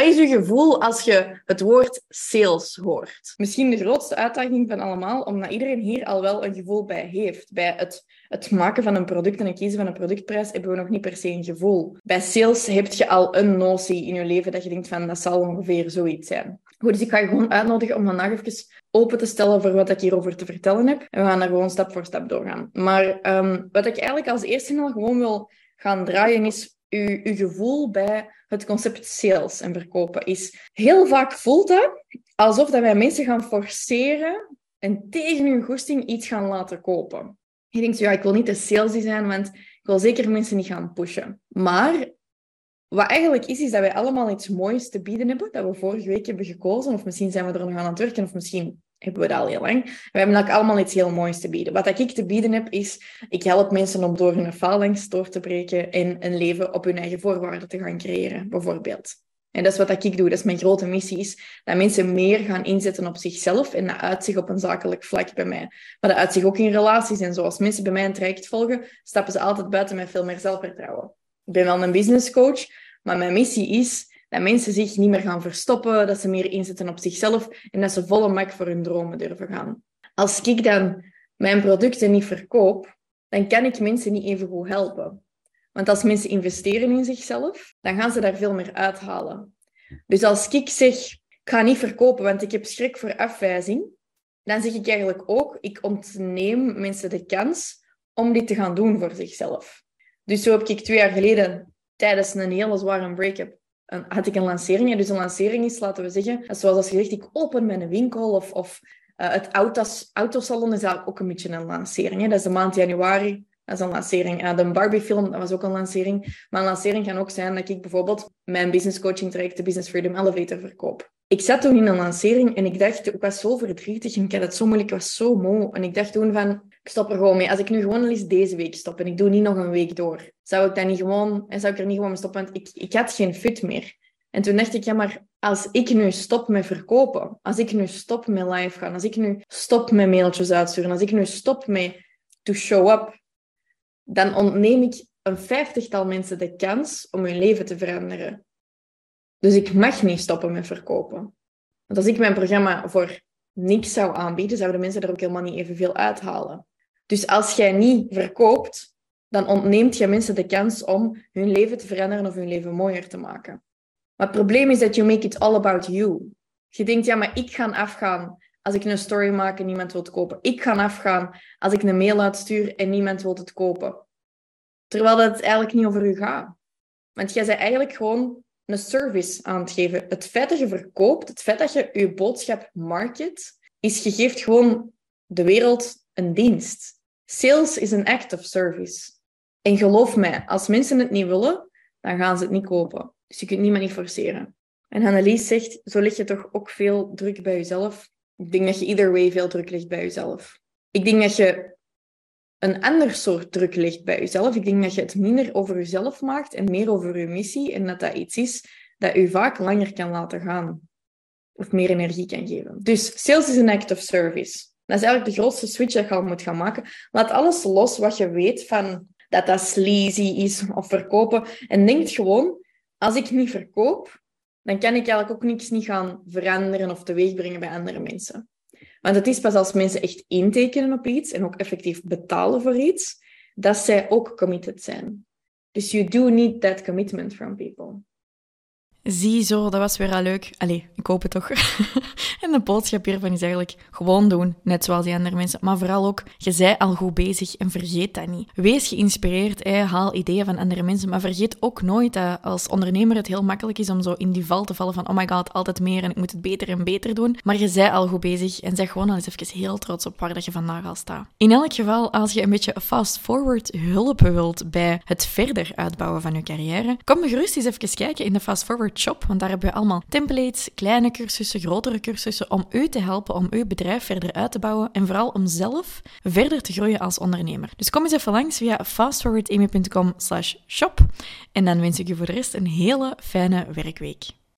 Wat is je gevoel als je het woord sales hoort? Misschien de grootste uitdaging van allemaal, omdat iedereen hier al wel een gevoel bij heeft. Bij het, het maken van een product en het kiezen van een productprijs hebben we nog niet per se een gevoel. Bij sales heb je al een notie in je leven dat je denkt van dat zal ongeveer zoiets zijn. Goed, dus ik ga je gewoon uitnodigen om vandaag even open te stellen voor wat ik hierover te vertellen heb. En we gaan daar gewoon stap voor stap doorgaan. Maar um, wat ik eigenlijk als eerste al gewoon wil gaan draaien is uw, gevoel bij het concept sales en verkopen. Is heel vaak voelt dat alsof dat wij mensen gaan forceren en tegen hun goesting iets gaan laten kopen. Je denkt, ja, ik wil niet de salesy zijn, want ik wil zeker mensen niet gaan pushen. Maar wat eigenlijk is, is dat wij allemaal iets moois te bieden hebben, dat we vorige week hebben gekozen. Of misschien zijn we er nog aan het werken, of misschien hebben we dat al heel lang. We hebben ook allemaal iets heel moois te bieden. Wat ik te bieden heb, is... Ik help mensen om door hun faalangst door te breken en een leven op hun eigen voorwaarden te gaan creëren, bijvoorbeeld. En dat is wat ik doe. Dat is mijn grote missie. Is dat mensen meer gaan inzetten op zichzelf. En dat uitzicht op een zakelijk vlak bij mij. Maar dat uitzicht ook in relaties. En zoals mensen bij mij een traject volgen, stappen ze altijd buiten met veel meer zelfvertrouwen. Ik ben wel een business coach, maar mijn missie is dat mensen zich niet meer gaan verstoppen, dat ze meer inzetten op zichzelf en dat ze volle mak voor hun dromen durven gaan. Als ik dan mijn producten niet verkoop, dan kan ik mensen niet even goed helpen. Want als mensen investeren in zichzelf, dan gaan ze daar veel meer uithalen. Dus als ik zeg, ik ga niet verkopen, want ik heb schrik voor afwijzing, dan zeg ik eigenlijk ook, ik ontneem mensen de kans om dit te gaan doen voor zichzelf. Dus zo heb ik twee jaar geleden tijdens een hele zware break-up had ik een lancering. Dus een lancering is, laten we zeggen, zoals als je ik open mijn winkel of, of uh, het autos, autosalon is eigenlijk ook een beetje een lancering. Hè. Dat is de maand januari. Dat is een lancering. Uh, de Barbie-film, dat was ook een lancering. Maar een lancering kan ook zijn dat ik bijvoorbeeld mijn business coaching traject, de Business Freedom Elevator, verkoop. Ik zat toen in een lancering en ik dacht, ik was zo verdrietig en ik had het zo moeilijk, ik was zo moe. En ik dacht toen van, ik stop er gewoon mee. Als ik nu gewoon al eens deze week stop en ik doe niet nog een week door, zou ik dan niet gewoon, en zou ik er niet gewoon mee stoppen? Want ik, ik had geen fit meer. En toen dacht ik, ja, maar als ik nu stop met verkopen, als ik nu stop met live gaan, als ik nu stop met mailtjes uitsturen, als ik nu stop met to show up, dan ontneem ik een vijftigtal mensen de kans om hun leven te veranderen. Dus ik mag niet stoppen met verkopen. Want als ik mijn programma voor niks zou aanbieden, zouden mensen er ook helemaal niet evenveel uithalen. Dus als jij niet verkoopt, dan ontneemt je mensen de kans om hun leven te veranderen of hun leven mooier te maken. Maar het probleem is dat you make it all about you. Je denkt, ja, maar ik ga afgaan als ik een story maak en niemand wil het kopen. Ik ga afgaan als ik een mail uitstuur en niemand wil het kopen. Terwijl dat eigenlijk niet over u gaat. Want jij bent eigenlijk gewoon een service aan het geven. Het feit dat je verkoopt, het feit dat je je boodschap market, is je geeft gewoon de wereld een dienst. Sales is een act of service. En geloof mij, als mensen het niet willen, dan gaan ze het niet kopen. Dus je kunt niemand niet forceren. En Annelies zegt, zo leg je toch ook veel druk bij jezelf. Ik denk dat je either way veel druk legt bij jezelf. Ik denk dat je een ander soort druk legt bij jezelf. Ik denk dat je het minder over jezelf maakt en meer over je missie. En dat dat iets is dat je vaak langer kan laten gaan. Of meer energie kan geven. Dus sales is een act of service. Dat is eigenlijk de grootste switch dat je al moet gaan maken. Laat alles los wat je weet van dat dat sleazy is of verkopen. En denk gewoon, als ik niet verkoop, dan kan ik eigenlijk ook niks niet gaan veranderen of teweegbrengen bij andere mensen. Want het is pas als mensen echt intekenen op iets en ook effectief betalen voor iets, dat zij ook committed zijn. Dus you do need that commitment from people. Zie zo, dat was weer al leuk. Allee, ik hoop het toch. en de boodschap hiervan is eigenlijk gewoon doen, net zoals die andere mensen. Maar vooral ook, je zij al goed bezig en vergeet dat niet. Wees geïnspireerd, haal ideeën van andere mensen, maar vergeet ook nooit dat als ondernemer het heel makkelijk is om zo in die val te vallen van oh my god, altijd meer en ik moet het beter en beter doen. Maar je zij al goed bezig en zeg gewoon al eens even heel trots op waar dat je vandaag al staat. In elk geval, als je een beetje fast-forward hulp wilt bij het verder uitbouwen van je carrière, kom gerust eens even kijken in de fast-forward Shop, want daar hebben we allemaal templates, kleine cursussen, grotere cursussen, om u te helpen om uw bedrijf verder uit te bouwen en vooral om zelf verder te groeien als ondernemer. Dus kom eens even langs via fastforwardamy.com shop en dan wens ik je voor de rest een hele fijne werkweek.